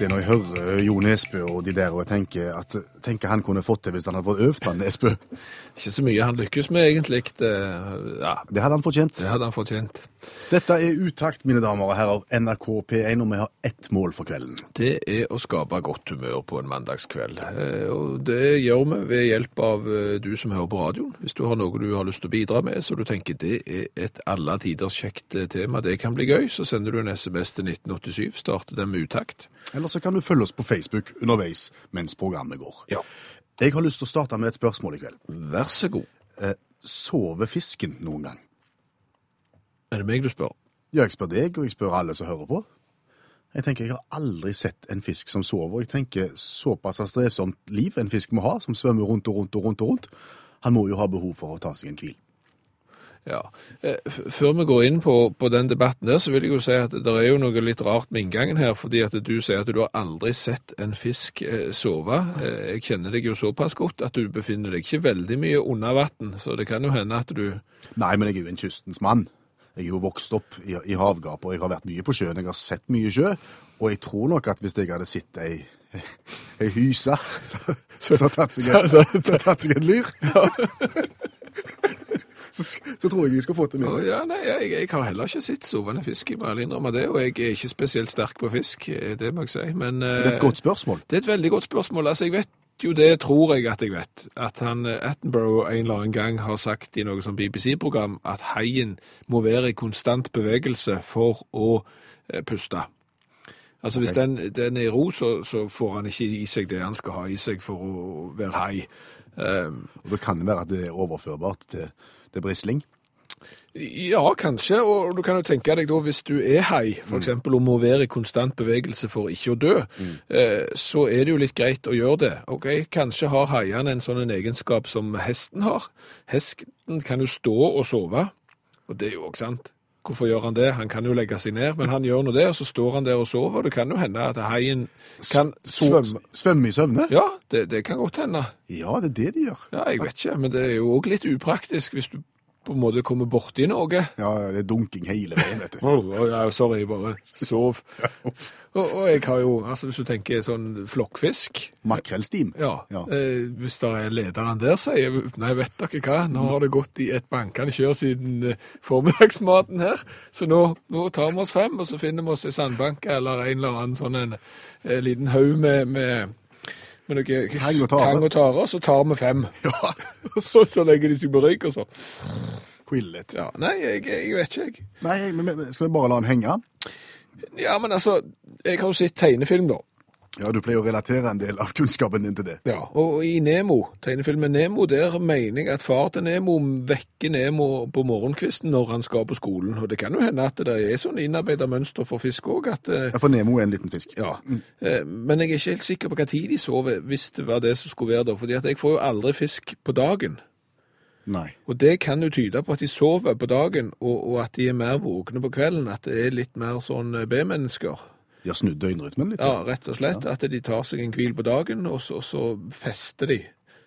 Er når jeg hører Jo Nesbø og de der, og jeg tenker at tenker han kunne fått det hvis han hadde fått øvd han Nesbø. Ikke så mye han lykkes med, egentlig. Det, ja, Det hadde han fortjent. det hadde han fortjent. Dette er Utakt, mine damer og herrer. NRK P1, og vi har ett mål for kvelden. Det er å skape godt humør på en mandagskveld. Eh, Og det gjør vi ved hjelp av eh, du som hører på radioen. Hvis du har noe du har lyst til å bidra med, så du tenker det er et alle tiders kjekt eh, tema, det kan bli gøy, så sender du en SMS til 1987, starter den med utakt. Eller så kan du følge oss på Facebook underveis mens programmet går. Ja. Jeg har lyst til å starte med et spørsmål i kveld. Vær så god. Eh, sover fisken noen gang? Er det meg du spør? Ja, jeg spør deg, og jeg spør alle som hører på. Jeg tenker, jeg har aldri sett en fisk som sover. Jeg tenker, såpass strevsomt liv en fisk må ha, som svømmer rundt og rundt og rundt og rundt. Han må jo ha behov for å ta seg en hvil. Ja. Eh, Før vi går inn på, på den debatten der, så vil jeg jo si at det er jo noe litt rart med inngangen her, fordi at du sier at du har aldri sett en fisk eh, sove. Eh, Jeg kjenner deg jo såpass godt at du befinner deg ikke veldig mye under vann, så det kan jo hende at du Nei, men jeg er jo en kystens mann. Jeg er jo vokst opp i, i havgap, og jeg har vært mye på sjøen. Jeg har sett mye sjø, og jeg tror nok at hvis jeg hadde sett ei, ei hyse, så, så, så tatt seg en, Så- Ja, tatt seg en lyr, så, så tror jeg jeg skal få til med. Ja, nei, jeg, jeg har heller ikke sett sovende fisk, jeg må ærlig innrømme det, og jeg er ikke spesielt sterk på fisk, eh, det må jeg si. Men eh, Det er et godt spørsmål. Det er et veldig godt spørsmål. Altså, jeg vet jo det, tror jeg at jeg vet, at han eh, Attenborough en eller annen gang har sagt i noe sånn BBC-program at haien må være i konstant bevegelse for å eh, puste. Altså hvis den, den er i ro, så, så får han ikke i seg det han skal ha i seg for å være hai. Um, Og det kan være at det er overførbart til, til brisling. Ja, kanskje, og du kan jo tenke deg da, hvis du er hai, for eksempel, og må være i konstant bevegelse for ikke å dø, mm. så er det jo litt greit å gjøre det. Ok, kanskje har haiene en sånn en egenskap som hesten har. Hesten kan jo stå og sove, og det er jo også sant. Hvorfor gjør han det? Han kan jo legge seg ned, men han gjør nå det, og så står han der og sover, det kan jo hende at haien kan svømme. Svømme i søvne? Ja, det, det kan godt hende. Ja, det er det de gjør. Ja, jeg vet ikke, men det er jo også litt upraktisk hvis du på en måte kommer borti noe. Ja, det er dunking hele veien, vet du. oh, ja, sorry, bare sov. Og, og jeg har jo, altså hvis du tenker sånn flokkfisk, Makrellstim. ja, Ja. Eh, hvis det er lederen der sier, nei, vet dere hva, nå har det gått i et bankende kjør siden eh, formiddagsmaten her, så nå, nå tar vi oss fem, og så finner vi oss i sandbank eller en eller annen sånn en en liten haug med, med, med noe Tang og tare. tang og tare, så tar vi fem. Ja, Og så, så legger de seg på rygg, og så. quillet. Ja, nei, jeg, jeg vet ikke, jeg. Nei, men, men skal vi bare la den henge? Ja, men altså, jeg har jo sett tegnefilm da. Ja, du pleier å relatere en del av kunnskapen din til det. Ja, og i Nemo, tegnefilmen Nemo, der mener jeg at far til Nemo vekker Nemo på morgenkvisten når han skal på skolen. Og det kan jo hende at det er sånn innarbeida mønster for fisk også, eh, Ja, for Nemo er en liten fisk. Ja, Mm. men jeg er ikke helt sikker på hva tid de sover, hvis det var det som skulle være da, fordi at jeg får jo aldri fisk på dagen. Nei. Og det kan jo tyde på at de sover på dagen, og, og at de er mer våkne på kvelden, at det er litt mer sånn B-mennesker. De har snudd døgnrytmen litt. Ja, rett og slett. At de tar seg en hvil på dagen, og så, og så fester de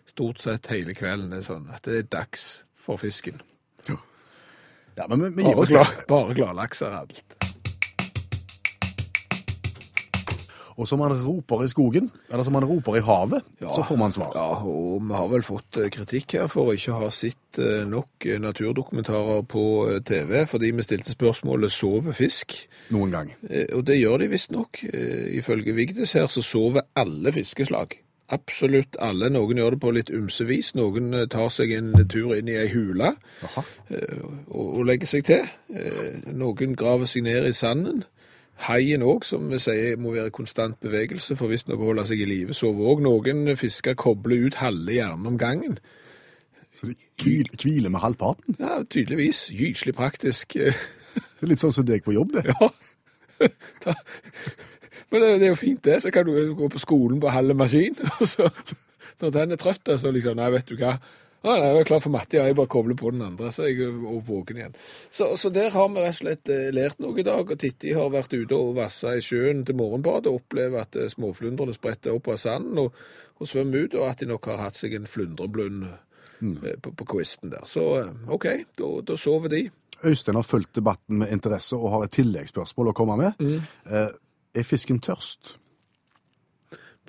stort sett hele kvelden. Det er sånn at det er dags for fisken. Ja, men vi, vi gir oss glad, bare gladlaks er alt. Og som man roper i skogen, eller som man roper i havet, så får man svar. Ja, og vi har vel fått eh, kritikk her for å ikke ha sett eh, nok eh, naturdokumentarer på TV, fordi vi stilte spørsmålet «Sover fisk?» Noen gang. Og det gjør de visstnok. Ifølge Vigdis her så sover alle fiskeslag. Absolutt alle. Noen gjør det på litt ymse vis. Noen tar seg en tur inn i ei hule og, og legger seg til. Noen graver seg ned i sanden. Haien òg, som vi sier må være i konstant bevegelse for visstnok å holde seg i live. Sover òg. Noen fisker kobler ut halve hjernen om gangen. Så de kviler hviler med halvparten. Ja, tydeligvis. Gyselig praktisk. Det er litt sånn som deg på jobb, det. Ja. Da. Men det, det er jo fint, det. Så kan du gå på skolen på halve maskin. Og så, når den er trøtt, så liksom Nei, vet du hva. Å, nei, jeg er klar for matte, ja, jeg bare kobler på den andre, så jeg er våken igjen. Så, så der har vi rett og slett eh, lært noe i dag. og Titti har vært ute og vassa i sjøen til morgenbadet og opplevd at eh, småflundrene spretter opp av sanden og, og svømmer ut, og at de nok har hatt seg en flundreblund mm. på, på kvisten der. Så eh, OK, da, sover de. Øystein har fulgt debatten med interesse og har et tilleggsspørsmål å komme med. Eh, er fisken tørst?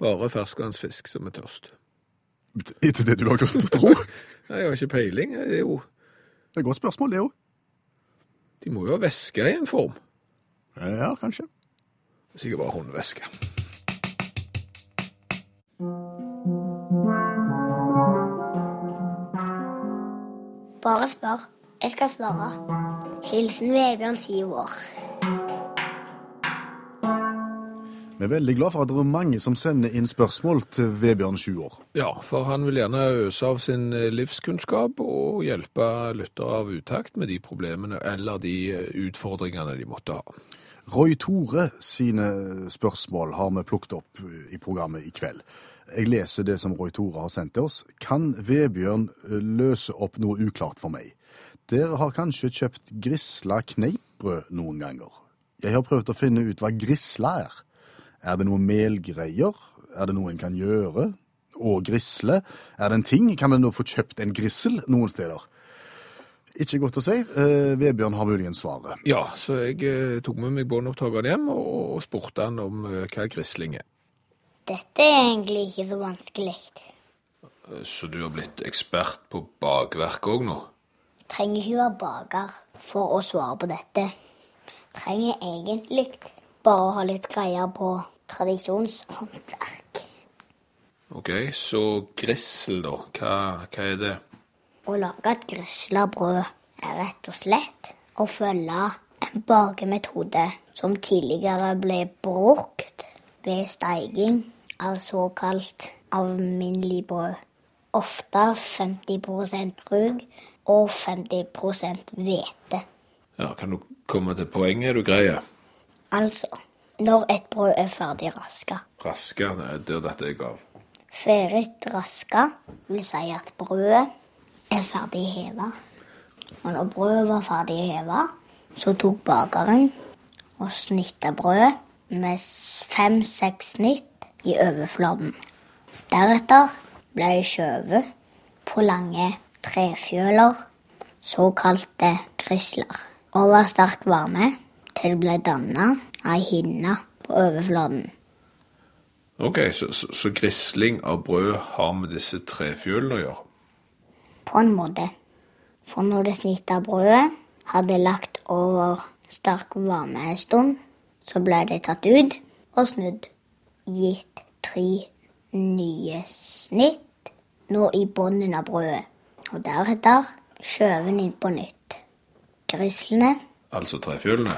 Bare ferskvannsfisk som er tørst. Etter det du har grunn til å tro? Nei, Jeg har ikke peiling. Det er jo, Det er et godt spørsmål, det òg. de må jo ha væske i en form. Ja, kanskje. Sikkert bare håndvæske. Bare spør. Jeg skal svare. Hilsen Vebjørn, syv år. Vi er veldig glad for at det er mange som sender inn spørsmål til Vebjørn, Sjuår. Ja, for han vil gjerne øse av sin eh, livskunnskap og hjelpe lyttere av utakt med de problemene eller de eh, utfordringene de måtte ha. Roy Tore sine spørsmål har vi plukket opp i programmet i kveld. Jeg leser det som Roy Tore har sendt til oss. Kan Vebjørn eh, løse opp noe uklart for meg? Dere har kanskje kjøpt grisla kneippbrød noen ganger. Jeg har prøvd å finne ut hva grisla er. Er det noe melgreier? Er det noe en kan gjøre? Og grisle? Er det en ting? Kan vi nå få kjøpt en grissel noen steder? Ikke godt å si. Eh, Vebjørn har muligens svaret. Ja, så jeg eh, tok med meg båndopptakeren hjem og, og spurte han om eh, hva grisling er. Dette er egentlig ikke så vanskelig. Så du har blitt ekspert på bakverk òg nå? Trenger ikke være baker for å svare på dette. Trenger egentlig bare å ha litt greier på tradisjonshåndverk. OK, så grissel, da. Hva, hva er det? Å lage et grisla brød er rett og slett å følge en bakemetode som tidligere ble brukt ved steiging av såkalt alminnelig brød. Ofte 50% rug og 50% hvete. Ja, Kan du komme til poenget, du greier? Altså, når et brød er ferdig raska. Raska, det er dette jeg gav. Ferdig raska vil si at brødet er ferdig heva. Og når brødet var ferdig heva, så tok bakeren og snitta brødet med fem-seks snitt i overflaten. Deretter ble det skjøvet på lange trefjøler, såkalte grisler, over sterk varme til det ble danna ei hinne på overflaten. OK, så, så, så grisling av brød har med disse trefjølene å gjøre? På en måte. For når det snitta brødet hadde lagt over sterk varme en stund, så ble det tatt ut og snudd. Gitt tre nye snitt nå i bunnen av brødet. Og deretter skjøven inn på nytt. Grislene Altså trefjølene?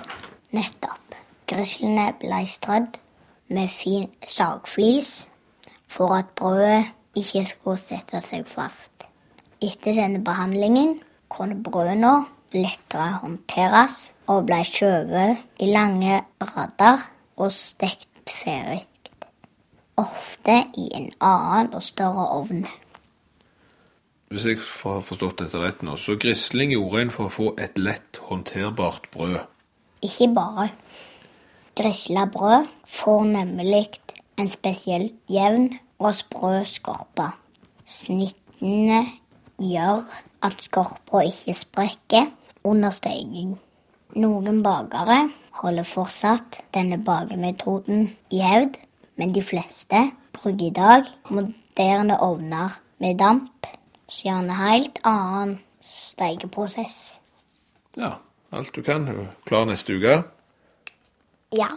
Nettopp. Grislene ble strødd med fin sagflis for at brødet ikke skulle sette seg fast. Etter denne behandlingen kunne brødene lettere håndteres og ble skjøvet i lange rader og stekt ferdig. Ofte i en annen og større ovn. Hvis jeg har forstått dette rett nå, så grisling gjorde en for å få et lett håndterbart brød. Ikke bare. Grisla brød får nemlig en spesiell jevn og sprø skorpe. Snittene gjør at skorpa ikke sprekker under steging. Noen bakere holder fortsatt denne bakemetoden i hevd, men de fleste bruker i dag moderne ovner med damp, så gjerne helt annen stekeprosess. Ja, alt du kan. Klar neste uke? Ja.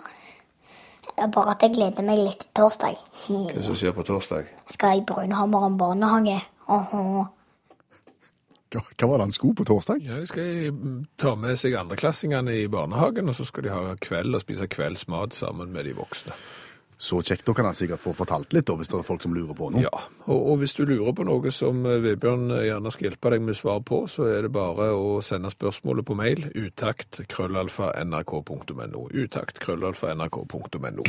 Det er bare at jeg gleder meg litt til torsdag. Hva som skjer på torsdag? Skal i Brunhammeren barnehage. Åhå. Hva, hva var det han skulle på torsdag? Ja, De skal ta med seg andreklassingene i barnehagen, og så skal de ha kveld og spise kveldsmat sammen med de voksne. Så kjekt, da kan han sikkert få fortalt litt, da, hvis det er folk som lurer på noe. Ja, og, og hvis du lurer på noe som eh, Vebjørn gjerne skal hjelpe deg med svar på, så er det bare å sende spørsmålet på mail utakt krøllalfa nrk.no. Utakt krøllalfa nrk.no.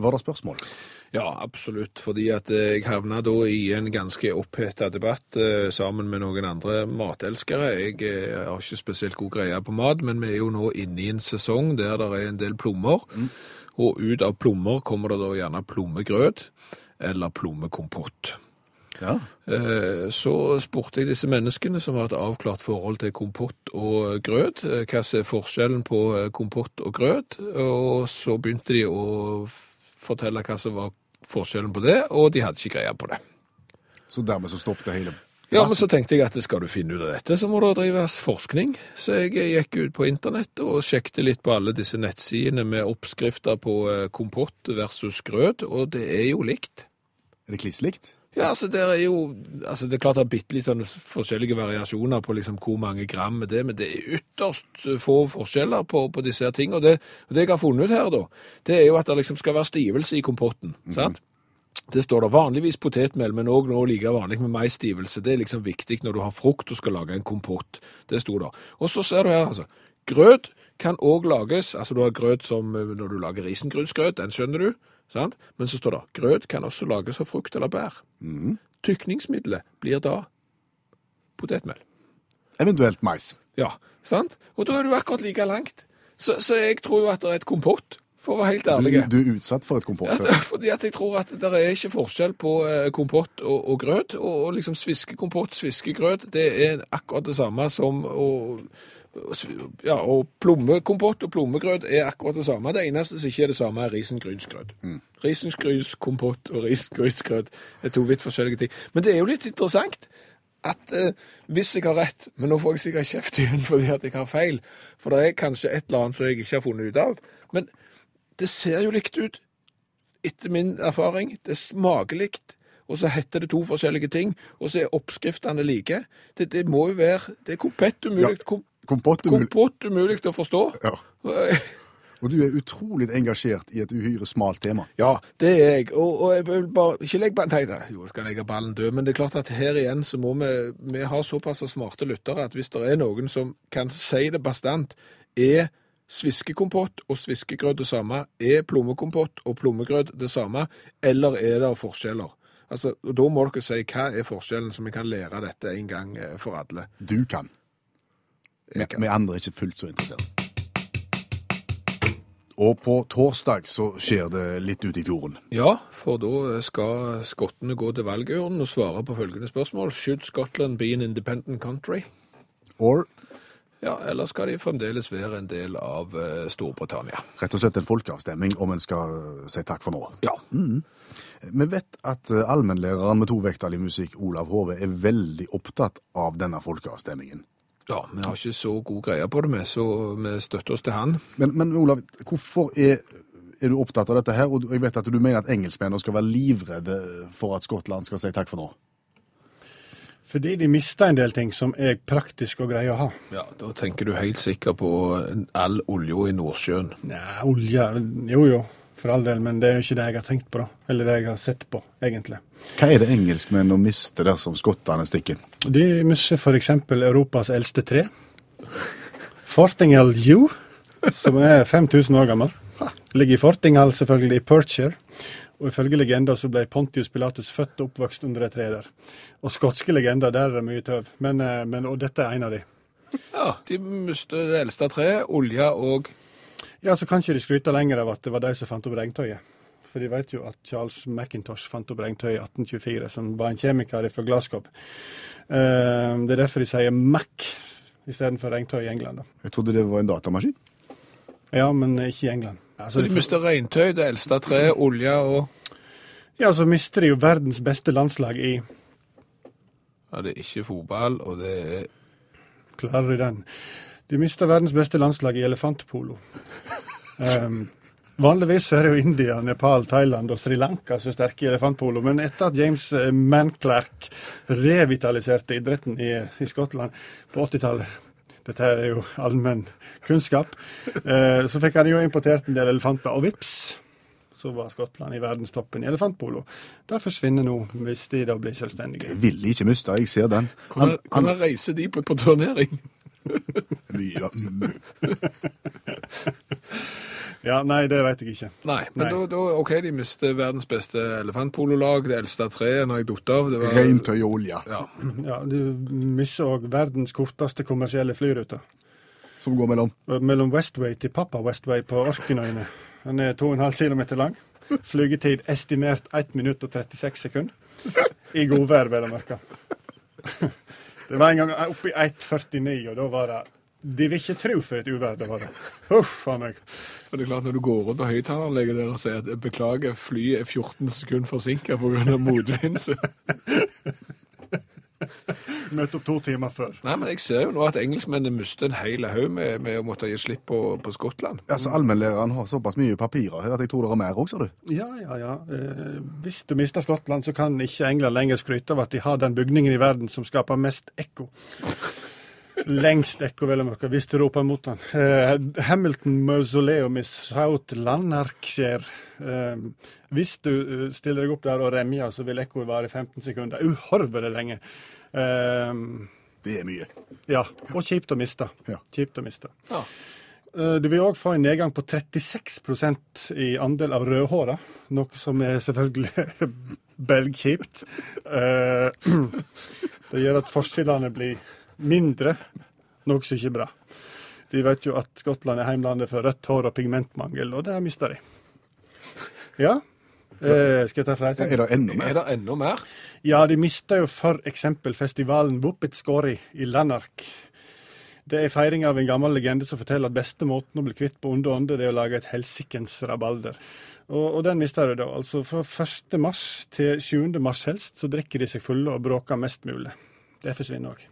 Var det spørsmål? Ja, absolutt. Fordi at eh, jeg havna da i en ganske oppheta debatt eh, sammen med noen andre matelskere. Jeg eh, har ikke spesielt god greie på mat, men vi er jo nå inne i en sesong der det er en del plommer. Og ut av plommer kommer det da gjerne plommegrøt eller plommekompott. Ja. Eh, Så spurte jeg disse menneskene som har et avklart forhold til kompott og grøt, eh, hva som er forskjellen på eh, kompott og grøt, og så begynte de å fortelle hva som var forskjellen på det, og de hadde ikke greie på det. Så dermed så stoppet det hele. Ja, men så tenkte jeg at skal du finne ut av dette, så må det drives forskning. Så jeg gikk ut på internett og sjekket litt på alle disse nettsidene med oppskrifter på eh, kompott versus grøt, og det er jo likt. Er det kliss likt? Ja, altså det er jo altså det er klart det er bitte litt sånne forskjellige variasjoner på liksom hvor mange gram det er, men det er ytterst få forskjeller på, på disse her ting. Og det, og det jeg har funnet ut her, da, det er jo at det liksom skal være stivelse i kompotten. sant? Det står der vanligvis potetmel, men òg nå like vanlig med maisstivelse. Det er liksom viktig når du har frukt og skal lage en kompott. Det sto der. Og så ser du her, altså. Grøt kan òg lages Altså du har grøt som eh, når du lager risengrynsgrøt, den skjønner du. sant? Men så står det grøt kan også lages av frukt eller bær. Tykningsmiddelet blir da potetmel. Eventuelt mais. Ja, sant? Og da er du akkurat like langt. Så, så jeg tror jo at det er et kompott, for å være helt ærlig. Du, du er utsatt for et kompott. Ja, fordi at jeg tror at det er ikke forskjell på eh, kompott og, og grøt, og, og liksom sviskekompott, sviskegrøt, det er akkurat det samme som å ja, og plommekompott og plommegrøt er akkurat det samme. Det eneste som ikke er det samme, er risengrynsgrøt. Risengrynskompott og risengrynsgrøt er to vidt forskjellige ting. Men det er jo litt interessant at eh, hvis jeg har rett, men nå får jeg sikkert kjeft igjen fordi at jeg har feil, for det er kanskje et eller annet som jeg ikke har funnet ut av, men det ser jo likt ut, etter min erfaring. Det smaker likt, og så heter det to forskjellige ting, og så er oppskriftene like. Det, det må jo være Det er kompett umulig, Ja. Kompott umulig. kompott umulig å forstå. Ja. Og du er utrolig engasjert i et uhyre smalt tema. Ja, det er jeg. Og, og jeg vil bare Ikke legg ballen Nei, da, jo, jeg skal legge ballen død, men det er klart at her igjen så må vi Vi har såpass smarte lyttere at hvis det er noen som kan si det bastant, er sviskekompott og sviskegrøt det samme? Er plommekompott og plommegrøt det samme? Eller er det forskjeller? Altså, og Da må dere si hva er forskjellen, så vi kan lære dette en gang eh, for alle. Du kan. Vi, kan. vi andre er ikke fullt så interessert. Og på torsdag så skjer det litt ute i fjorden. Ja, for da skal skottene gå til valgurnen og svare på følgende spørsmål. Should Scotland be an independent country? Or Ja, eller skal de fremdeles være en del av eh, Storbritannia? rett og slett en folkeavstemning om en skal eh, si takk for nå. Ja. Vi vet at eh, allmennlæreren med tovektig musikk, Olav Hove, er veldig opptatt av denne folkeavstemningen. ja, vi har ikke så god greie på det med, så vi støtter oss til han. Men, men Olav, hvorfor er, er du opptatt av dette her? Og jeg vet at du mener at engelskmennene skal være livredde for at Skottland skal si takk for nå. Fordi de mister en del ting som er praktisk og greie å ha. Ja, Da tenker du helt sikkert på all olja i Nordsjøen. Nei, olje Jo jo, for all del, men det er jo ikke det jeg har tenkt på, da. Eller det jeg har sett på, egentlig. Hva er det engelskmennene mister dersom skottene stikker? De mister f.eks. Europas eldste tre. Fortingal U, som er 5000 år gammel. Ligger i Fortingal, selvfølgelig, i Perthshire. Og ifølge legenda så ble Pontius Pilatus født og oppvokst under et tre der. Og skotske legender, der er det mye tøv. Men, eh, men, og dette er en av de. Ja, De mistet det eldste treet, olja og Ja, så kan ikke de skryte lenger av at det var de som fant opp regntøyet. For de vet jo at Charles Macintosh fant opp regntøy i 1824, som var en kjemiker fra Glasgow. Eh, det er derfor de sier Mac istedenfor regntøy i England. da. Jeg trodde det var en datamaskin. Ja, men ikke i England. Altså, Så de mister regntøy, det eldste treet, olje og Ja, så mister de jo verdens beste landslag i Ja, det er ikke fotball, og det er Klarer de den? De mister verdens beste landslag i elefantpolo. Um, Vanligvis er det jo India, Nepal, Thailand og Sri Lanka som er sterke i elefantpolo, men etter at James eh, Manclerk revitaliserte idretten i, i Skottland på 80-tallet dette her er jo allmenn kunnskap. Eh, så fikk han jo importert en del elefanter, og vips, så var Skottland i verdenstoppen i elefantpolo. Det forsvinner nå, hvis de da blir selvstendige. Det vil ikke miste, jeg ser den. Han, Hvordan, hvordan reiser de på, på turnering? mye, Ja, nei, det vet jeg ikke. Nei, men Nei. Da, da, OK, de mister verdens beste elefantpololag, det eldste treet når jeg datt av. Det var, Reintøy og olje, Ja. Ja, Du mister òg verdens korteste kommersielle flyrute. som går mellom Mellom Westway til Papa Westway på Orknøyene. Den er 2,5 km lang. Flygetid estimert 1 minutt og 36 sekunder. I godvær, vel å merke. Det var en gang oppe i 1,49, og da var det De vil ikke tro for et uvær det var. det. Huff a meg. Men det er klart Når du går rundt på høyttaleranlegget der og sier at beklager, flyet er 14 sekunder forsinka pga. motvind, så Møtt opp to timer før. Nei, men jeg ser jo nå at engelskmennene mister en hel haug med, med å måtte gi slipp på, på Skottland. Altså, Allmennlæreren har såpass mye papirer her at jeg tror det er mer òg, ser du. Ja, ja, ja. Eh, hvis du mister Skottland, så kan ikke England lenger skryte av at de har den bygningen i verden som skaper mest ekko. Lengst ekko, vel å merke, hvis du roper mot den. Eh, Hamilton Mausoleum i South Lanarkshire. Eh, hvis du eh, stiller deg opp der og remjer, så vil ekkoet vare 15 sekunder. Uhorvelig lenge. Eh, Det er mye. ja, og kjipt å miste. Ja. Kjipt å miste. Ja. Eh, Du vil òg få en nedgang på 36% i andel av rødhåra, noe som er selvfølgelig belgkjipt. Eh, Det gjør at forskjellene blir mindre, Nokså ikke bra. De vet jo at Skottland er heimlandet for rødt hår og pigmentmangel, og det mister de. Ja, eh, skal jeg ta flere ting? Er det enda mer? Er det enda mer? Ja, de mista jo eksempel festivalen Vuppetskori i Lanark. Det er feiring av en gammel legende som forteller at beste måten å bli kvitt på onde ånder, det er å lage et helsikens rabalder. Og, og den mista de da. Altså fra 1. mars til 7. mars helst, så drikker de seg fulle og bråker mest mulig. Det forsvinner òg.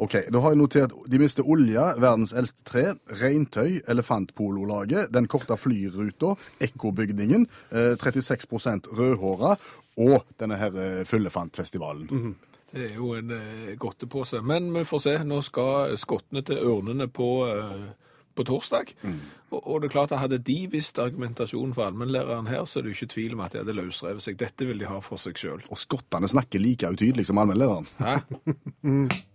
Ok, Da har jeg notert de mister olje, verdens eldste tre, regntøy, elefantpololaget, den korte flyruta, ekkobygningen, eh, 36% rødhåra og denne her Fyllefantfestivalen. Mm -hmm. Det er jo en eh, godtepose. Men vi får se. Nå skal skottene til ørnene på, eh, på torsdag. Og, og det er klart at hadde de visst argumentasjonen for allmennlæreren her, så er det jo ikke tvil om at de hadde løsrevet seg. Dette vil de ha for seg sjøl. Og skottene snakker like utydelig som allmennlæreren. Hæ?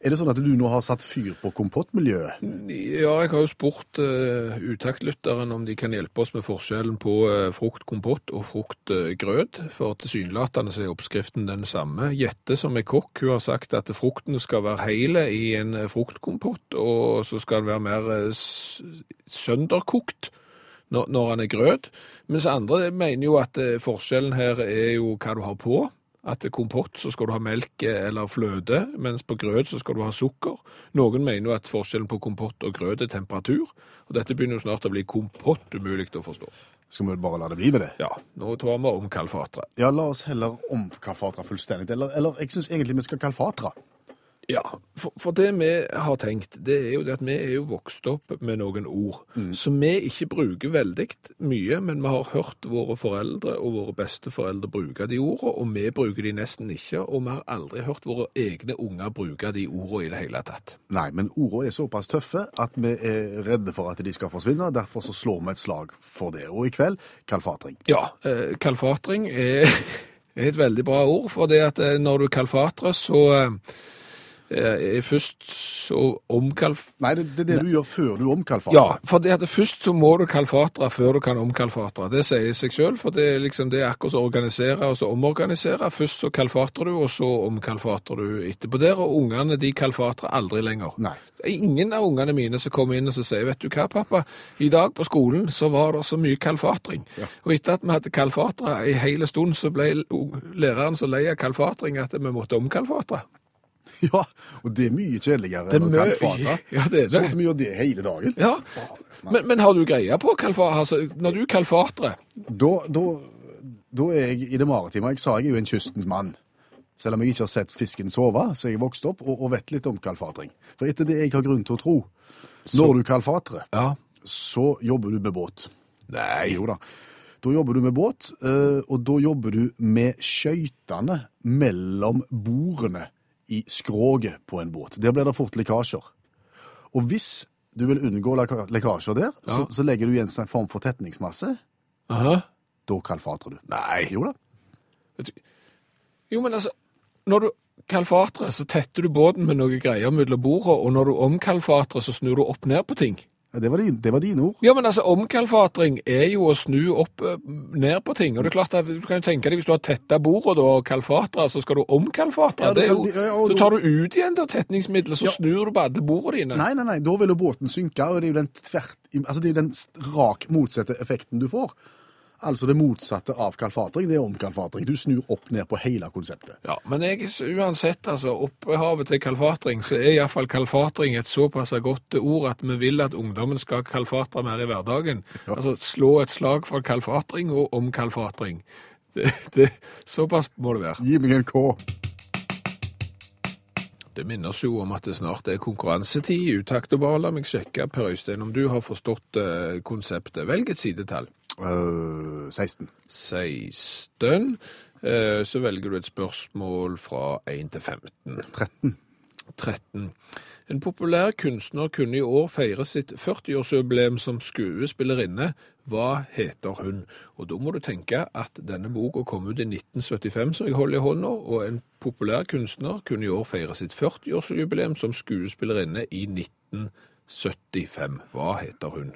Er det sånn at du nå har satt fyr på kompottmiljøet? Ja, jeg har jo spurt uh, utaktlytteren om de kan hjelpe oss med forskjellen på uh, fruktkompott og fruktgrøt. For tilsynelatende er oppskriften den samme. Jette, som er kokk, hun har sagt at frukten skal være hele i en eh, fruktkompott, og så skal den være mer uh, sønderkokt når, når den er grøt. Mens andre mener jo at eh, forskjellen her er jo hva du har på. At kompott så skal du ha melk eller fløte, mens på grøt så skal du ha sukker. Noen mener jo at forskjellen på kompott og grøt er temperatur, og dette begynner jo snart å bli kompott umulig å forstå. Skal vi bare la det bli med det? Ja, nå tar vi om kalfatra. Ja, la oss heller omkalfatre fullstendig. Eller, eller jeg syns egentlig vi skal kalfatre. Ja, for, for det vi har tenkt, det er jo det at vi er jo vokst opp med noen ord som vi ikke bruker veldig mye, men vi har hørt våre foreldre og våre besteforeldre bruke de ordene, og vi bruker de nesten ikke, og vi har aldri hørt våre egne unger bruke de ordene i det hele tatt. Nei, men ordene er såpass tøffe at vi er redde for at de skal forsvinne. Derfor så slår vi et slag for det. Og i kveld kalfatring. Ja, eh, kalfatring er, er et veldig bra ord, for det at eh, når du kalfatrer, så eh, er først så omkalf... Nei, det, det er det du gjør før du omkalfatrer. Ja, for det at først så må du kalfatre før du kan omkalfatre. Det sier seg selv, for det er liksom det er akkurat så organisere og så omorganisere. Først så kalfatrer du, og så omkalfatrer du etterpå der, og ungene de kalfatrer aldri lenger. Nei. Ingen av ungene mine som kommer inn og så sier, vet du hva pappa, i dag på skolen så var det så mye kalfatring. Og etter at vi hadde kalfatra i hele stund, så ble læreren så lei av kalfatring at vi måtte omkalfatre. Ja, og det er mye kjedeligere er enn å kalfate. Ja, det er det. Så at vi gjør det hele dagen. Ja, men, men har du greie på kalfatre? Altså, når du kalfatrer, Da, da, da er jeg i det maritime. Jeg sa jeg er jo en kystens mann. Selv om jeg ikke har sett fisken sove, så jeg vokst opp og, og vet litt om kalfatring. For etter det jeg har grunn til å tro, når du kalfatrer, ja, så jobber du med båt. Nei. Jo da. Da jobber du med båt, eh, og da jobber du med skøytene mellom bordene i skroget på en båt. Der blir det fort lekkasjer. Og hvis du vil unngå lekkasjer der, så, så legger du igjen en form for tetningsmasse. Aha. Da kalfatrer du. Nei. Jo da. Jo, men altså, når du kalfatrer, så tetter du båten med noe greier mellom bordene, og når du omkalfatrer, så snur du opp ned på ting. Ja, Det var, det var dine ord. Ja, men altså, omkalfatring er jo å snu opp eh, ned på ting. Og det er klart at du kan jo tenke deg, hvis du har tetta bordet og kalfatra, så skal du omkalfatre. Ja, jo, ja, og så tar du ut igjen det tetningsmiddelet, så snur du på alle bordene dine. Nei, nei, nei, da vil jo båten synke, og det er jo den tvert, altså det er den rak motsatte effekten du får. Altså det motsatte av kalfatring, det er omkalfatring. Du snur opp ned på hele konseptet. Ja, men jeg, uansett, altså, opphavet til kalfatring, så er iallfall kalfatring et såpass godt ord at vi vil at ungdommen skal kalfatre mer i hverdagen. Altså slå et slag for kalfatring og omkalfatring. Det, det, såpass må det være. Gi meg en K. Det minner oss jo om at det snart er konkurransetid i utakt. Og bare la meg sjekke, Per Øystein, om du har forstått eh, konseptet. Velg et sidetall. Øh, 16. 16. Eh, så velger du et spørsmål fra 1 til 15. 13. 13. En populær kunstner kunne i år feire sitt 40-årsjubileum som skuespillerinne. Hva heter hun? Og da må du tenke at denne boka kom ut i 1975, som jeg holder i hånda, og en populær kunstner kunne i år feire sitt 40-årsjubileum som skuespillerinne i 1975. Hva heter hun?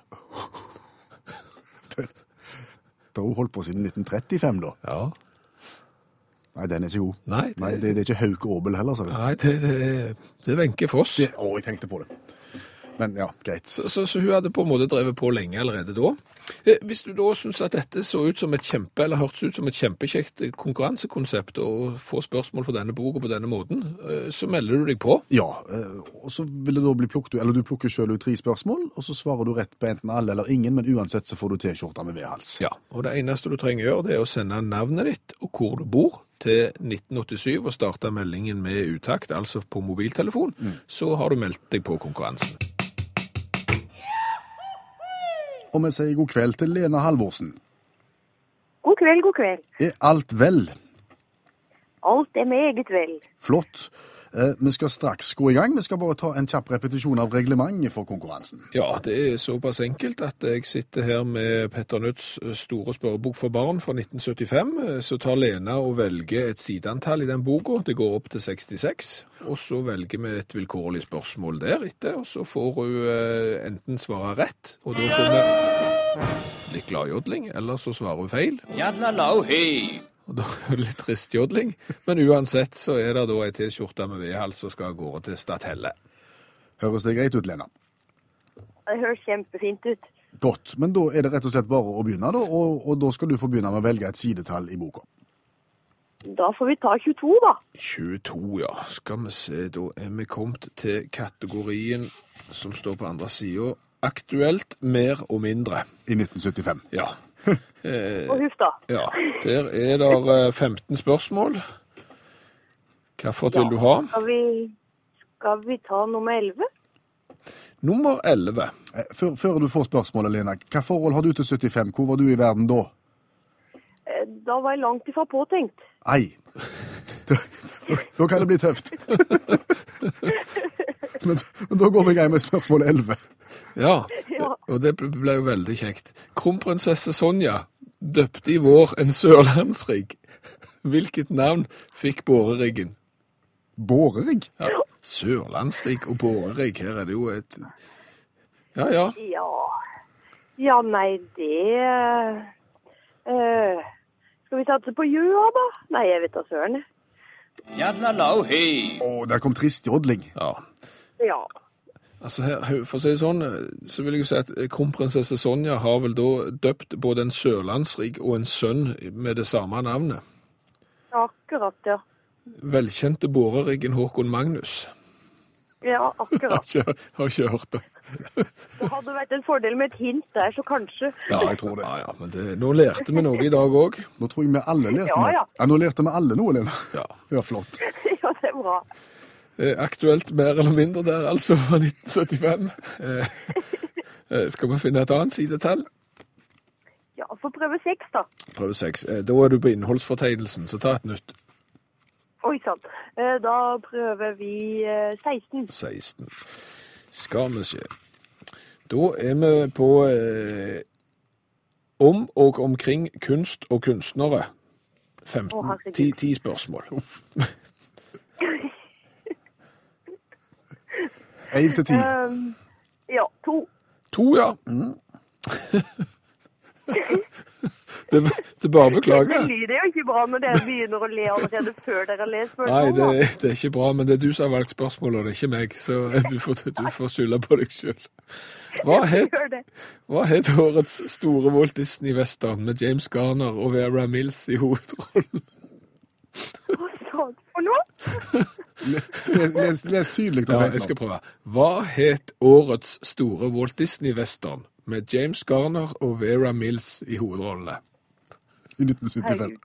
Har hun holdt på siden 1935, da. Ja. Nei, den er ikke god. Nei, det- Nei det, det er ikke Hauke Aabel heller, Så. Nei, det, det, det er Wenche Foss. Det, å, jeg tenkte på det. Men ja, greit. Så, så, så hun hadde på en måte drevet på lenge allerede da. Eh, Hvis du da syns at dette så ut som et kjempe, eller hørtes ut som et kjempekjekt konkurransekonsept, og får spørsmål for denne boka på denne måten, eh, så melder du deg på. Ja, eh, og så vil det da bli plukket eller du plukker selv ut tre spørsmål, og så svarer du rett på enten alle eller ingen, men uansett så får du T-skjorta med V-hals. Ja, og det eneste du trenger å gjøre, det er å sende navnet ditt og hvor du bor til 1987 og starte meldingen med utakt, altså på mobiltelefon, så har du meldt deg på konkurransen. Og vi sier god kveld til Lena Halvorsen. God kveld, god kveld. Er alt vel? Alt er meget vel. Flott. Eh, vi skal straks gå i gang. Vi skal bare ta en kjapp repetisjon av reglementet for konkurransen. Ja, det er såpass enkelt at jeg sitter her med Petter Nødts store spørrebok for barn fra 1975. Så tar Lena og velger et sideantall i den boka. Det går opp til 66. Og så velger vi et vilkårlig spørsmål deretter, og så får hun eh, enten svare rett, og da får vi litt gladjodling, eller så svarer hun feil. Og da er det litt tristjodling. Men uansett så er det da ei T-skjorte med V-hals som skal av gårde til Stathelle. Høres det greit ut, Lena? Det høres kjempefint ut. Godt. Men da er det rett og slett bare å begynne, da. Og, og da skal du få begynne med å velge et sidetall i boka. Da får vi ta 22, da. 22, ja. Skal vi se, da er vi kommet til kategorien som står på andre sida. Aktuelt mer og mindre. I 1975. Ja. Og huff, da. ja. Der er det eh, 15 spørsmål. Hvilket vil du ha? Skal vi, skal vi ta nummer 11? Nummer 11. Eh, Før, før du får spørsmålet, Lena. Hva forhold har du til 75? Hvor var du i verden da? Eh, Da var jeg langt ifra påtenkt. Ei. Da, kan det bli tøft. Men, men da går vi i gang med spørsmål 11. Ja, og det ble jo veldig kjekt. Kronprinsesse Sonja døpte i vår en sørlandsrigg. Hvilket navn fikk båreriggen? Bårerigg? Ja. Sørlandsrigg og bårerigg, her er det jo et Ja, ja. Ja Ja, nei, det vi satse på Gjøa, da? Nei, jeg vet da søren. Å, der kom trist jodling. ja. Ja. Altså her, For å si det sånn, så vil jeg jo si at kronprinsesse Sonja har vel da døpt både en sørlandsrik og en sønn med det samme navnet. Akkurat, ja. Velkjente boreriggen Håkon Magnus. Ja, Har akkurat. ikke, har ikke hørt det. Det hadde vært en fordel med et hint der, så kanskje. Ja, jeg tror det. Ja, ja, men det, Nå lærte vi noe i dag òg. Nå tror jeg vi alle lærte Ja, noe. ja. Ja, nå lærte vi alle noe, Lena. Ja. Ja, flott. Ja, det er bra. Eh, Aktuelt mer eller mindre der, altså, fra 1975. Eh, Eh, Skal vi finne et annet sidetall? Ja, få prøve seks, da. Prøve seks. Eh, Da er du på innholdsfortegnelsen, så ta et nytt. Oi sann. Eh, Da prøver vi eh, 16. 16. Skal vi se. Da er vi på eh, om og omkring kunst og kunstnere. 15, Å, herregud. 10, 10 spørsmål. Én til ti. Um, ja, to. To, ja. det, det er bare å Det er jo ikke bra når dere begynner å le allerede før dere har lest Nei, det, det er ikke bra, men det er du som har valgt spørsmålet, og det er ikke meg. Så du får, du får skylde på deg sjøl. Hva het, hva het årets store Walt Disney-western med James Garner og Vera Mills i hovedrollen? Hva sa du for noe? Les, les, les tydelig Ja, jeg skal prøve. Hva het årets store Walt Disney-western med James Garner og Vera Mills i hovedrollene? I 1975.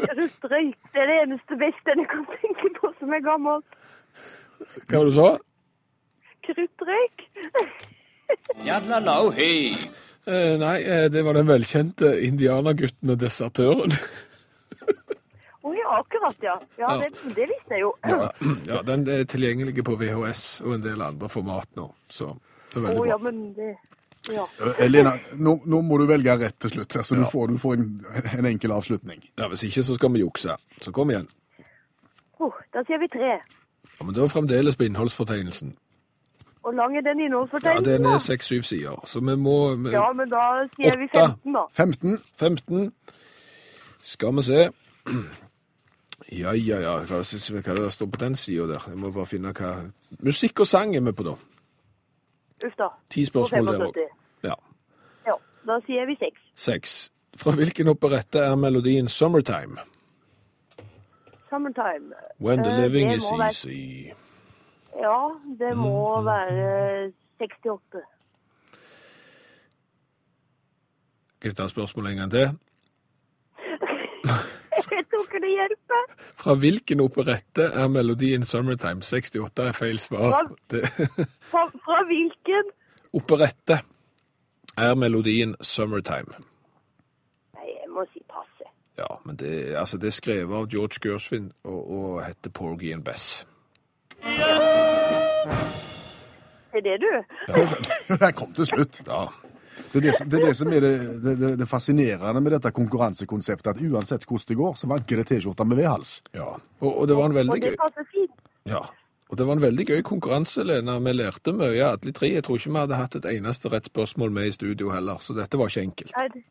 Jeg syns det er det eneste beste jeg kan tenke på som er gammelt. Hva var det du sa? Kruttrøyk. Eh, nei, eh, det var den velkjente indianergutten og desertøren. Å ja, akkurat, ja. Ja, Ja. det, det visste jeg jo. ja, den er tilgjengelig på VHS og en del andre format nå, så det er Å veldig ja, bra. men det Ja. Eh, Lena, nå, nå må du velge rett til slutt. så Ja. du får, du får en, en enkel avslutning. Ja, Hvis ikke så skal vi jukse. Så kom igjen. Oh, da sier vi tre. Ja, men da er fremdeles på innholdsfortegnelsen. Hvor lang er den innholdsfortegnelsen? Ja. Den er seks-syv sider, så vi må vi, Ja, men da sier vi Åtte. 15, da. 15. 15. Skal vi se. Ja, ja, ja. Hva, hva er det der står på den sida der? Jeg må bare finne hva Musikk og sang er vi på, da. Uff da. Ti spørsmål der òg. 75. Ja. Ja, da sier vi seks. Seks. Fra hvilken operette er melodien 'Summertime'? Summertime. When the Eh, living is være- easy. Ja, det Mm, må være 68. Skal jeg ta spørsmålet en gang til? Jeg tror ikke det hjelper. Fra hvilken operette er melodien 'Summertime'? 68 er feil svar. Det, Fra, fra hvilken? operette er melodien 'Summertime'. Nei, jeg må si passe. Ja, men det, altså, det er skrevet av George Gershwin og, og heter Porgy and Bess. Det er det, du? Den kom til slutt. Ja, Det er det, som- det, er det som er det, det, det, det fascinerende med dette konkurransekonseptet, at uansett hvordan det går, så vanker det T-skjorter med vedhals. ja. Og, og det var en veldig gøy. Ja, og det var en veldig gøy konkurranse, Lena. Vi lærte mye, alle tre. Jeg tror ikke vi hadde hatt et eneste rett spørsmål med i studio heller, så dette var ikke enkelt. Nei, det-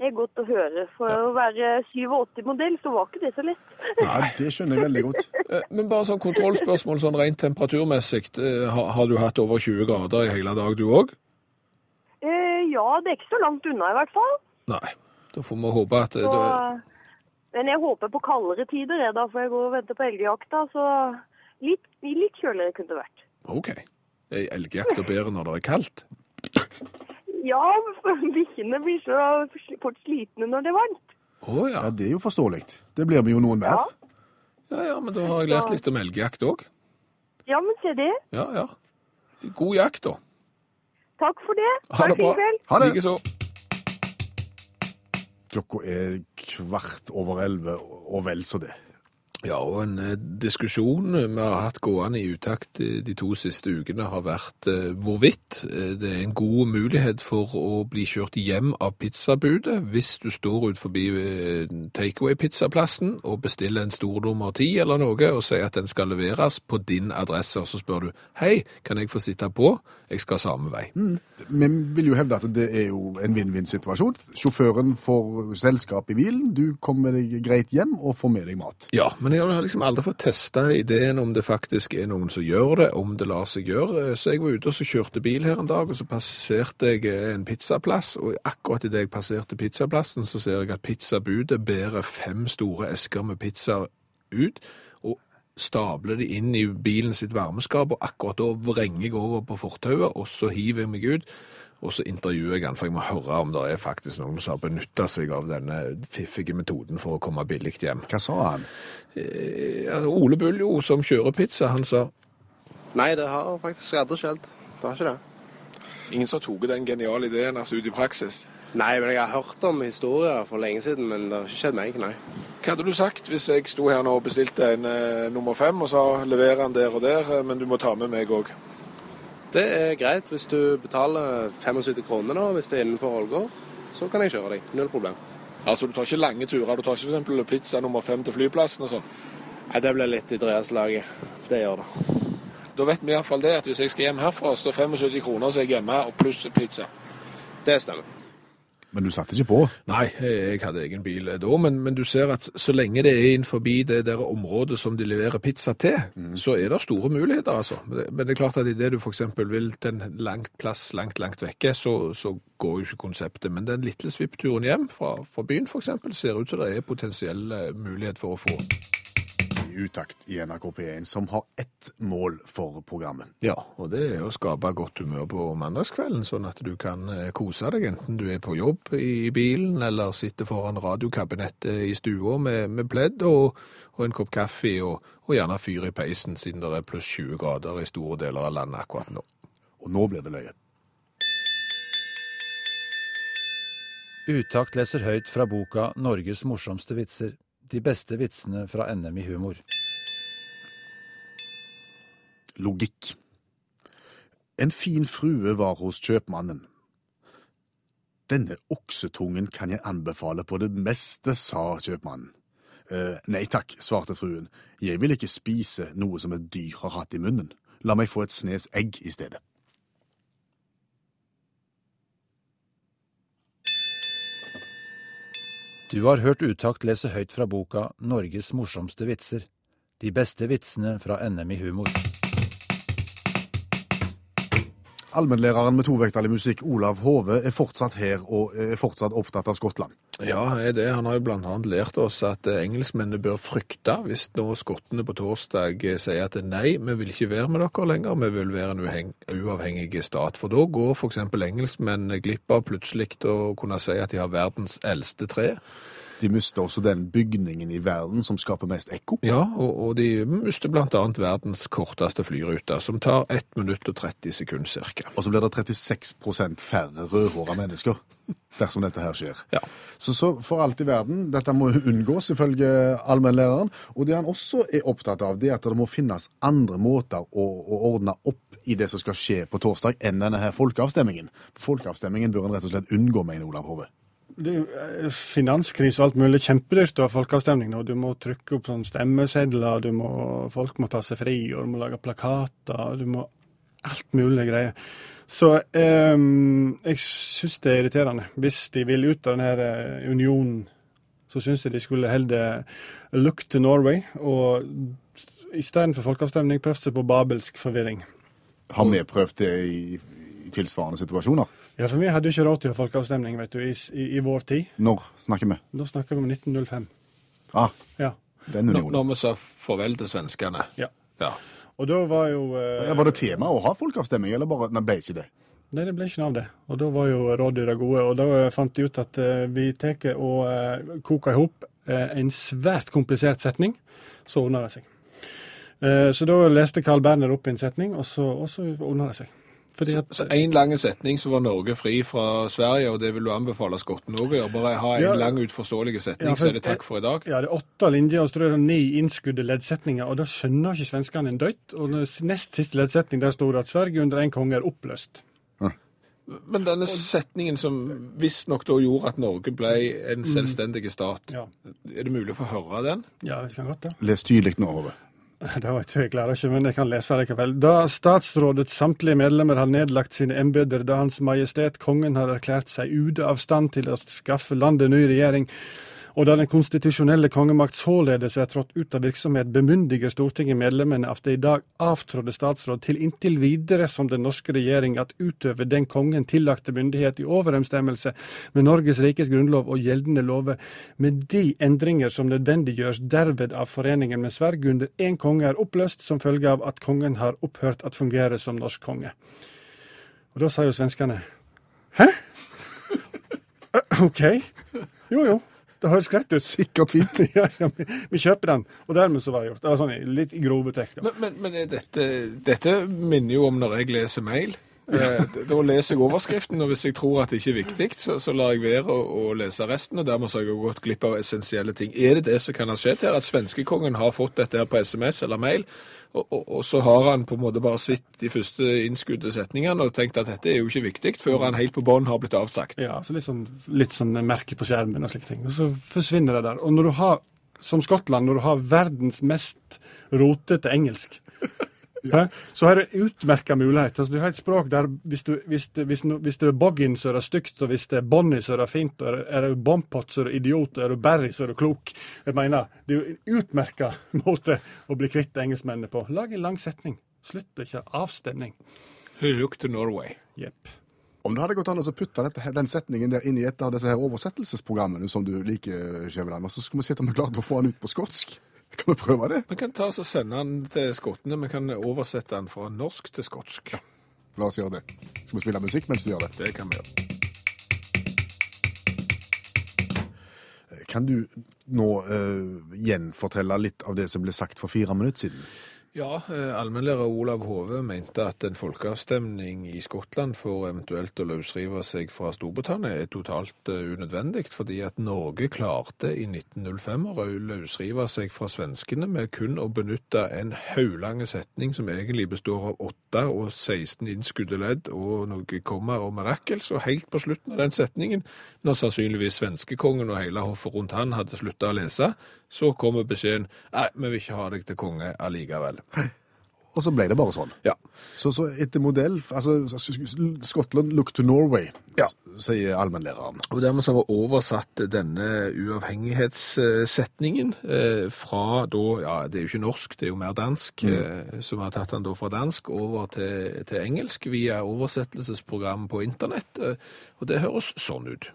er godt å høre. For å være 87-modell, så var ikke det så lett. Nei, det skjønner jeg veldig godt. Eh, Men bare sånn kontrollspørsmål sånn rent temperaturmessig. eh, Har, har du hatt over 20 grader i hele dag, du òg? Ja, det er ikke så langt unna i hvert fall. Nei. Da får vi håpe at eh, Så, men jeg håper på kaldere tider, jeg da, for jeg går og venter på elgjakta. Så litt, litt kjøligere kunne det vært. OK. Er elgjakta bedre når det er kaldt? Ja, bikkjene blir så fort slitne når det er varmt. Å ja. Ja, Det er jo forståelig. Det blir vi jo noen Ja, ja. Ja, men da har jeg lært litt om elgjakt òg. ja men se det. Ja, ja. God jakt, da. Takk for det. Ha det bra. Ha det. Likeså. Klokka er kvart over elleve, og vel så det. Ja, og en eh, diskusjon vi har hatt gående i utakt eh, de to siste ukene har vært eh, hvorvidt eh, det er en god mulighet for å bli kjørt hjem av pizzabudet hvis du står ut forbi eh, takeaway-pizzaplassen og bestiller en stor nummer ti eller noe og sier at den skal leveres på din adresse, og så spør du hei, kan jeg få sitte på? Jeg skal samme vei. Vi vil jo hevde at det er jo en vinn-vinn-situasjon. Sjåføren får selskap i bilen, du kommer deg greit hjem og får med deg mat. Ja, men jeg har liksom aldri fått testa ideen om det faktisk er noen som gjør det, om det lar seg gjøre. Så jeg var ute og så kjørte bil her en dag, og så passerte jeg eh, en pizzaplass. Og akkurat idet jeg passerte pizzaplassen, så ser jeg at pizzabudet bærer fem store esker med pizza ut. Og stabler de inn i bilen sitt varmeskap, og akkurat da vrenger jeg over på fortauet, og så hiver jeg meg ut. Og så intervjuer jeg han, for jeg må høre om det er faktisk noen som har benytta seg av denne fiffige metoden for å komme billig hjem. Hva sa han? Eh, Ole Bull, jo, som kjører pizza, han sa Nei, det har faktisk aldri skjedd. Det har ikke det. Ingen som har tatt den geniale ideen altså ut i praksis. Nei, men jeg har hørt om historier for lenge siden, men det har ikke skjedd meg, nei. Hva hadde du sagt hvis jeg sto her nå og bestilte en eh, nummer fem og sa leverer den der og der, eh, men du må ta med meg òg? Det er greit hvis du betaler 75 kroner nå, hvis det er innenfor Ålgård. Så kan jeg kjøre deg. Null problem. Altså, du tar ikke lange turer? Du tar ikke f.eks. pizza nummer fem til flyplassen og sånn? Nei, det blir litt i dreieslaget. Det gjør det. Da vet vi iallfall det at hvis jeg skal hjem herfra, står 75 kroner, så er jeg hjemme, og pluss pizza. Det stemmer. Men du satte ikke på. Nei, jeg hadde egen bil da, men, men du ser at så lenge det er innenfor det der området som de leverer pizza til, så er det store muligheter, altså. Men det er klart at idet du f.eks. vil til en langt plass langt, langt vekke, så, så går jo ikke konseptet. Men den lille svippturen hjem fra, fra byen f.eks. ser ut til det er potensiell eh, mulighet for å få. Utakt i NRK P1, som har ett mål for programmet. Ja, og det er å skape godt humør på mandagskvelden, sånn at du kan eh, kose deg, enten du er på jobb i bilen, eller sitter foran radiokabinettet i stua med, med pledd og, og en kopp kaffe, og, og gjerne fyr i peisen, siden det er pluss 20 grader i store deler av landet akkurat nå. Og nå blir det løye. Utakt leser høyt fra boka 'Norges morsomste vitser'. De beste vitsene fra NM i humor. Logikk. En fin frue var hos kjøpmannen. Denne oksetungen kan jeg anbefale på det meste, sa kjøpmannen. «Eh, nei takk, svarte fruen, jeg vil ikke spise noe som et dyr har hatt i munnen. La meg få et snes egg i stedet. Du har hørt Utakt lese høyt fra boka 'Norges morsomste vitser'. De beste vitsene fra NM i humor. Allmennlæreren med tovektig musikk, Olav Hove, er fortsatt her og er fortsatt opptatt av Skottland. Ja, er det. Han har jo annet lært oss at eh, engelskmennene bør frykte hvis nå skottene på torsdag eh, sier at nei, vi vil ikke være med dere lenger, vi vil være en uavhengig stat. For da går f.eks. engelskmennene glipp av plutselig å kunne si at de har verdens eldste tre. De mister også den bygningen i verden som skaper mest ekko. Ja, og, og de mister annet verdens korteste flyrute, som tar 1 minutt og 30 sekunder cirka. Og så blir det 36% færre rødhåra mennesker dersom dette her skjer. Ja. Så, så for alt i verden, dette må unngås ifølge allmennlæreren. Og det han også er opptatt av, det er at det må finnes andre måter å, å ordne opp i det som skal skje på torsdag, enn denne her folkeavstemningen. Folkeavstemningen bør en rett og slett unngå, mener Olav Hove. Eh, finanskrise og alt mulig. Kjempedyrt å ha folkeavstemning nå. Du må trykke opp sånn stemmesedler, du må, folk må ta seg fri, og du må lage plakater. Du må alt mulig greier. Så ehm, jeg syns det er irriterende. Hvis de vil ut av denne eh, unionen, så syns jeg de skulle heller look to Norway, og istedenfor folkeavstemning prøvd seg på babelsk forvirring. Har vi prøvd det i, i tilsvarende situasjoner? Ja, for vi hadde jo ikke råd til folkeavstemning vet du, i, i, i vår tid. Når snakker vi? Da snakker vi om 1905. Ah, Ja. den Når, unionen. når vi sa farvel til svenskene. ja. Ja. Og da var jo eh, Ja, var det tema å ha folkeavstemning, eller bare Nei, ble ikke det? Nei, det ble ikke noe av det. Og da var jo rådyra gode. Og da fant de ut at eh, vi tar og eh, koker i hop eh, en svært komplisert setning, så ordner det seg. Eh, så da leste Carl Berner opp en setning, og så, og så ordna det seg. Fordi at Så en lang setning så var Norge fri fra Sverige, og det vil du anbefale skottene òg å gjøre. Bare ha en Ja. lang, utforståelig setning, Ja, for- så er det takk for i dag. ja, det er åtte linjer, og så er det ni innskudde leddsetninger, og da skjønner ikke svenskene en døyt. Og nest siste leddsetning der står det at Sverige under en konge er oppløst. Men denne setningen som visstnok da gjorde at Norge ble en selvstendig stat, Ja, er det mulig å få høre den? ja det kan godt det. Les tydelig nå, Hove. Det var ikke, jeg klarer ikke, men jeg kan lese likevel. Da statsrådets samtlige medlemmer har nedlagt sine embeter, da Hans Majestet Kongen har erklært seg ute av stand til å skaffe landet ny regjering, og da den konstitusjonelle kongemakt således er trådt ut av virksomhet, bemyndiger Stortinget medlemmene av det i dag avtrådde statsråd til inntil videre som den norske regjering at utøve den kongen tillagte myndighet i overensstemmelse med Norges rikes grunnlov og gjeldende lover, med de endringer som nødvendiggjøres derved av foreningen med Sverige under én konge er oppløst som følge av at kongen har opphørt at fungere som norsk konge. Og da sa jo svenskene Hæ? OK. Jo jo, det høres greit ut. Sikkert fint. ja, ja, vi, vi kjøper den. Og dermed så var det gjort. Det var sånn litt i grove trekk. da. Men, men, men dette, dette minner jo om når jeg leser mail. Eh, Da leser jeg overskriften, og hvis jeg tror at det ikke er viktig, så, så lar jeg være å, å lese resten, og dermed så har jeg gått glipp av essensielle ting. Er det det som kan ha skjedd her, at svenskekongen har fått dette her på SMS eller mail, og, og, og så har han på en måte bare sett de første innskudde setningene og tenkt at dette er jo ikke viktig, før han helt på bånn har blitt avsagt. Ja, så litt sånn, litt sånn merke på skjermen og slike ting. Og så forsvinner det der. Og når du har, som Skottland, når du har verdens mest rotete engelsk, hæ, så har du utmerka mulighet. Altså, du har et språk der hvis, du, hvis, hvis, no- hvis det er boggin, så er det stygt, og hvis det er bonny, så er det fint, og er det- bompott bompot, så er det idiot, og er det Barry, så er det klok. Jeg mener, det er jo en utmerka måte å bli kvitt engelskmennene på. Lag en lang setning. Slutt ikke avstemning. Look to Norway. Jepp. Om det hadde gått an å putte dette, den setningen der inn i et av disse her oversettelsesprogrammene som du liker, Skjæveland, så skulle vi sett om vi klarte å få den ut på skotsk. Kan vi prøve det? Vi kan ta oss og sende den til skottene, vi kan oversette den fra norsk til skotsk. La oss gjøre det. Skal vi spille musikk mens du gjør det? Det kan vi gjøre. Kan du nå uh, gjenfortelle litt av det som ble sagt for fire minutter siden? Ja, eh, allmennlærer Olav Hove mente at en folkeavstemning i Skottland for eventuelt å løsrive seg fra Storbritannia er totalt eh, unødvendig, fordi at Norge klarte i 1905 å løsrive seg fra svenskene med kun å benytte en hauglange setning som egentlig består av 8 og 16 innskudde ledd og noe komma og mirakels, og helt på slutten av den setningen, når sannsynligvis svenskekongen og hele hoffet rundt han hadde slutta å lese, så kommer beskjeden nei, vi vil ikke ha deg til konge allikevel. Og så ble det bare sånn. Ja. Så, så etter modell altså Skottland look to Norway, Ja. sier allmennlæreren. Og dermed så har vi oversatt denne uavhengighetssetningen eh, fra da, ja, det er jo ikke norsk, det er jo mer dansk, eh, så vi har tatt den da fra dansk over til, til engelsk via oversettelsesprogram på internett, eh, og det høres sånn ut.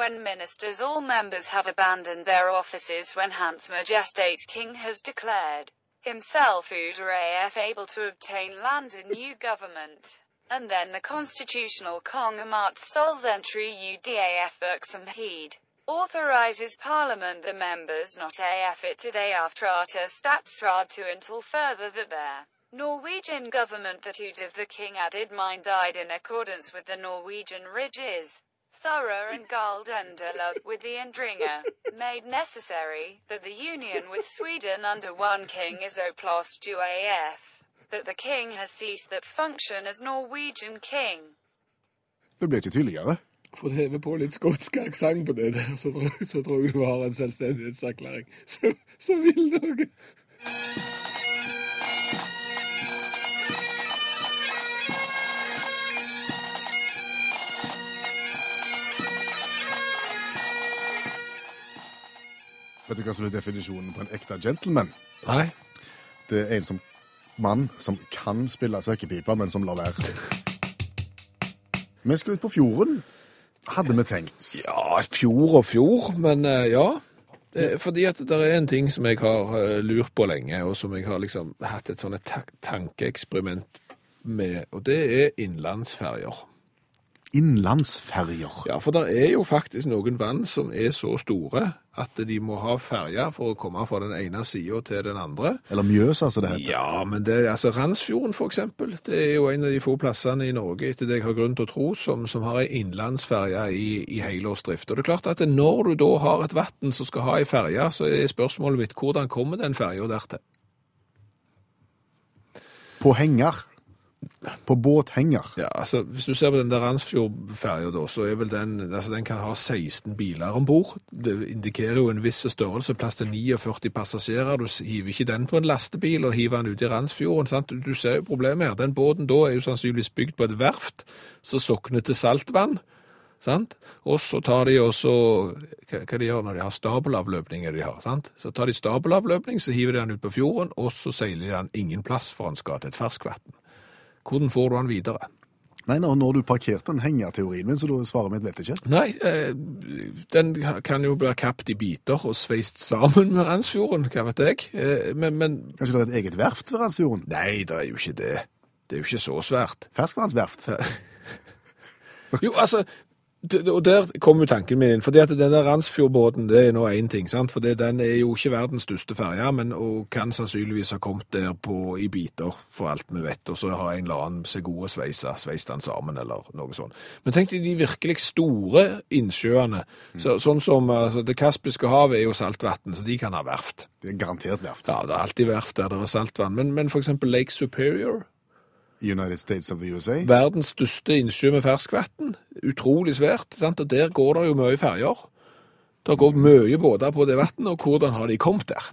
When ministers all members have abandoned their offices when Hans Majestate King has declared himself Uder able to obtain land in new government. And then the constitutional Kongamat Sols entry UDAF Berksam Heed authorizes Parliament the members not AF it today after Arta Statsrad to until further that their Norwegian government that Ud of the King added mine died in accordance with the Norwegian ridges thorough and Galdenderlug with the Endringer, made necessary that the union with Sweden under one king is oplast to AF, that the king has ceased that function as Norwegian king. Det ble ikke tydeligere. For å heve på litt skotsk aksent på det der, så tror, så tror jeg du har en selvstendighetserklæring som som vil noe. Vet du hva som er definisjonen på en ekte gentleman? Nei. Det er en som, mann som kan spille sekkepipa, men som lar være. Vi skal ut på fjorden, hadde vi tenkt. Ja, fjord og fjord, men eh, ja. Fordi at det er en ting som jeg har eh, lurt på lenge, og som jeg har liksom hatt et sånt tankeeksperiment med, og det er innlandsferger. Innlandsferger. Ja, for det er jo faktisk noen vann som er så store at de må ha ferger for å komme fra den ene sida til den andre. Eller Mjøsa, som det heter. Ja, men det, altså Randsfjorden eksempel, det er jo en av de få plassene i Norge, etter det jeg har grunn til å tro, som, som har en innlandsferje i, i helårsdrift. Og det er klart at når du da har et vatten som skal ha en ferje, så er spørsmålet mitt, hvordan kommer den ferja dertil? På henger. På båthenger. Ja, altså, hvis du ser på den der Randsfjordferja så er vel den, altså den kan ha 16 biler ombord. Det indikerer jo en viss størrelse, plass til 49 passasjerer. Du hiver ikke den på en lastebil og hiver den ut i Randsfjorden, sant? Du, ser jo problemet her. Den båten da er jo sannsynligvis bygd på et verft som sokner til saltvann, sant? Og så tar de også, hva, hva de gjør når de har stabelavløpning er de har, sant? Så tar de stabelavløpning, så hiver de den ut på fjorden, og så seiler de den ingen plass for han skal til et ferskvann. Hvordan får du den videre? Nei, nå når du parkerte den hengerteorien min, så da svaret mitt vet ikke. Nei, eh, den kan jo bli kapt i biter og sveist sammen med Randsfjorden, hva vet jeg. Eh, men, men Kanskje det er et eget verft ved Randsfjorden? nei, det er jo ikke det. Det er jo ikke så svært. Ferskvannsverft. Jo, altså, og der kom jo tanken min inn, fordi at denne Randsfjordbåten det er nå én ting, sant? for den er jo ikke verdens største ferje, men og kan sannsynligvis ha kommet der på, i biter, for alt vi vet, og så har en eller annen seg gode sveise, sveist den sammen, eller noe sånt. Men tenk deg de virkelig store innsjøene, så, sånn som altså, det kaspiske havet er jo saltvann, så de kan ha verft. Det er garantert verft. Ja, det er alltid verft der det er saltvann, men, men eksempel Lake Superior, United States of the USA. verdens største innsjø med ferskvann. Utrolig svært. Sant? Og der går det jo mye ferger. Det går mye båter på det vannet, og hvordan har de kommet der?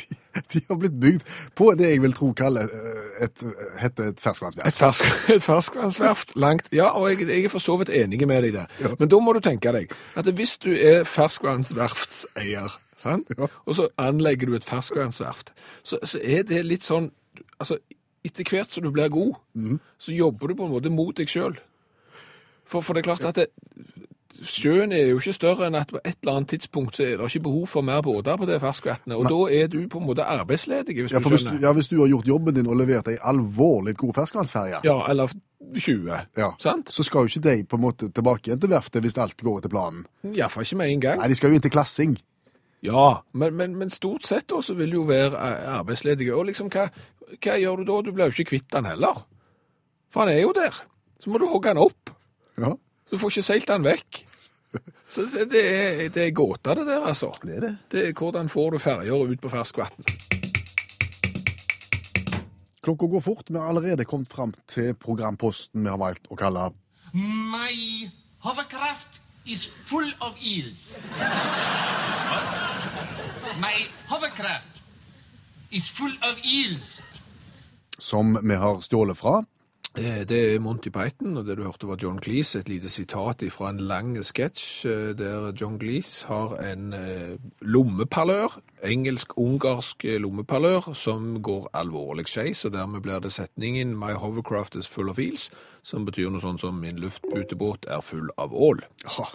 De har blitt bygd på det jeg vil tro kaller et, et, et ferskvannsverft. Et, fersk, et ferskvannsverft langt Ja, og jeg, jeg er for så vidt enig med deg der. Men da må du tenke deg at hvis du er ferskvannsverftseier, sant? og så anlegger du et ferskvannsverft, så, så er det litt sånn Altså, etter hvert som du blir god, så jobber du på en måte mot deg sjøl. For, for det er klart at det, Sjøen er jo ikke større enn at på et eller annet tidspunkt så er det ikke behov for mer båter på det ferskvannet. Og da er du på en måte arbeidsledig, hvis Ja, du skjønner. hvis du, ja, hvis du har gjort jobben din og levert ei alvorlig god ferskvannsferje, Ja, eller 20. ja, Sant? så skal jo ikke de på en måte tilbake igjen til verftet hvis alt går etter planen. Iallfall ikke med en gang. Nei, de skal jo inn til klassing. Ja, men, men, men stort sett også vil jo være eh, arbeidsledige. Og liksom, hva, hva gjør du da? Du blir jo ikke kvitt han heller. For han er jo der. Så må du hogge han opp. Ja, Du får ikke seilt han vekk. Så det er, det er gåta det der, altså. det er det. Det er hvordan får du ferger ut på ferskvann. Klokka går fort. Vi har allerede kommet fram til programposten vi har valgt å kalle My hovercraft is full of eels. My hovercraft is full of eels. som vi har stjålet fra. Eh, Det er Monty Python, og det du hørte var John Cleese, et lite sitat fra en lang sketsj eh, der John Cleese har en lommepallør, lommeparlør, engelsk-ungarsk lommepallør, lommeparlør, som går alvorlig skeis, og dermed blir det setningen «My hovercraft is full of eels», som betyr noe sånt som «Min luftbutebåt er full av ål». Ja.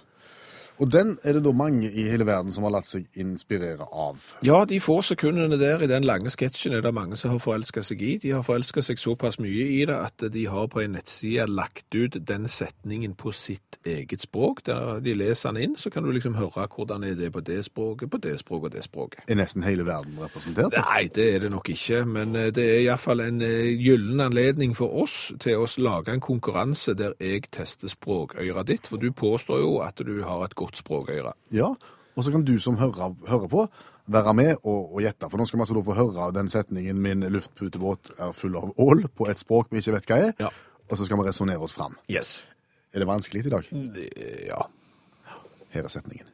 Og den er det da mange i hele verden som har latt seg inspirere av. Ja, de få sekundene der i den lange sketsjen er det mange som har forelsket seg i. De har forelsket seg såpass mye i det at de har på en nettside lagt ut den setningen på sitt eget språk. Der de leser den inn, så kan du liksom høre hvordan er det på det språket, på det språket og det språket. Er nesten hele verden representert? Nei, det er det nok ikke, men eh, det er iallfall en eh, gyllen anledning for oss til å lage en konkurranse der jeg tester språkøyra ditt, for du påstår jo at du har et godt språkøyre. Ja, og så kan du som hører, hører på være med og, og gjette, for nå skal vi altså da få høre den setningen «Min luftputebåt er full av ål» på et språk vi ikke vet hva er, Ja. og så skal vi resonere oss fram. Yes. Er det vanskelig i dag? Ja. Her er setningen.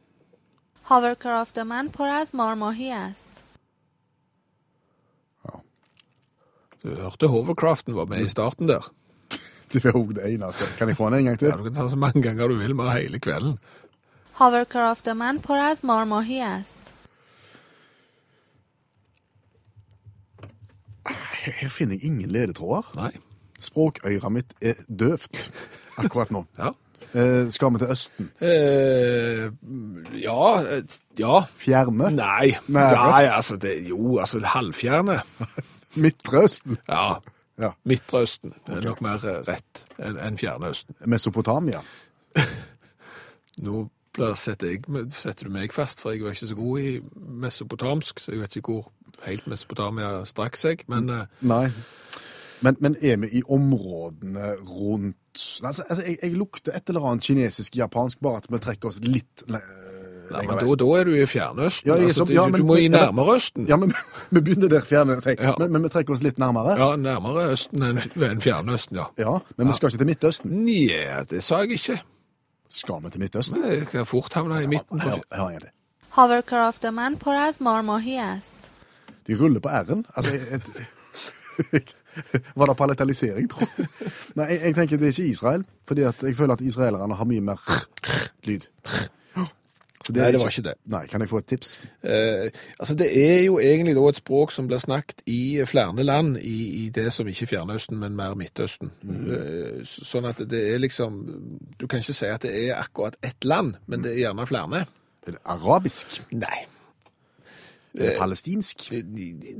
هاورکرافت من پر از مارماهی است. Du hørte Hovercraften var med i starten der. Det var også det eneste. Kan jeg få den en gang til? Ja, du kan ta så mange ganger du vil, med hele kvelden. هاورکرافت من پر از مارماهی است. Her, her finner jeg ingen ledetråder. Nei. Språkøyra mitt er døvt akkurat nå. Ja. Eh, skal vi til Østen? Eh, ja, eh, ja. Fjerne? Nei. Nære? Nei, altså, det, jo, altså, halvfjerne. Midtre Østen? Ja. Ja. Midtre Østen er nok mer eh, rett enn enn Fjerne Østen. Mesopotamia? Nå blir- setter, jeg, setter du meg fast, for jeg var ikke så god i mesopotamsk, så jeg vet ikke hvor helt Mesopotamia strakk seg, men eh, Nei. Men, men er vi i områdene rundt Altså, altså jeg, jeg lukter et eller annet kinesisk-japansk, bare at vi trekker oss litt le- Nei, men da, da er du i Fjernøsten. Ja, altså, ja, du, du må i nærmere Østen. Ja, men vi begynner der fjerne, tenk. Ja. Men, men vi trekker oss litt nærmere. Ja, nærmere Østen enn enn Fjernøsten, ja. Ja, men vi skal ikke til Midtøsten. Nei, det sa jeg ikke. Skal vi til Midtøsten? Men Jeg kan fort havne i midten. Her, På, her er det. هاورکرافت من پر از مارماهی است. De ruller på r-en. Altså, jeg, jeg, var det palatalisering, tro? Nei, jeg, jeg tenker det er ikke Israel, fordi at jeg føler at israelerne har mye mer lyd. Så Nei, det var ikke det. Nei, kan jeg få et tips? eh, altså, det er jo egentlig da et språk som blir snakket i flere land i, i det som ikke er Fjernøsten, men mer Midtøsten. Eh, sånn at det er liksom Du kan ikke si at det er akkurat ett land, men det er gjerne flere. Er det arabisk? Nei. Er det palestinsk?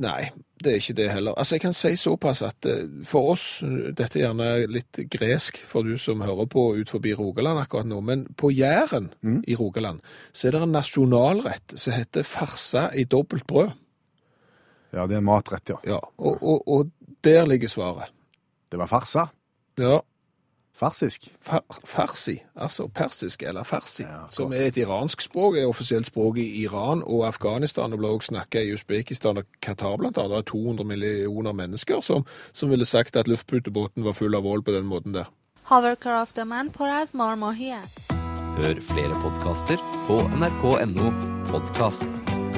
Nei, det er ikke det heller. Altså, Jeg kan si såpass at eh, for oss, dette er gjerne litt gresk for du som hører på ut forbi Rogaland akkurat nå, men på Jæren i Rogaland så er det en nasjonalrett som heter farsa i dobbelt brød. Ja, det er en matrett, ja. Ja, og, og, og der ligger svaret. Det var farsa. Ja, Farsisk. far, farsi, altså persisk eller farsi, som er et iransk språk, er offisielt språk i Iran og Afghanistan, og ble også snakket i Uzbekistan og Qatar blant annet. Det er 200 millioner mennesker som, som ville sagt at luftputebåten var full av vold på den måten der. Hovercraft من پر از مارماهی است. Hør flere podkaster på nrk.no podkast.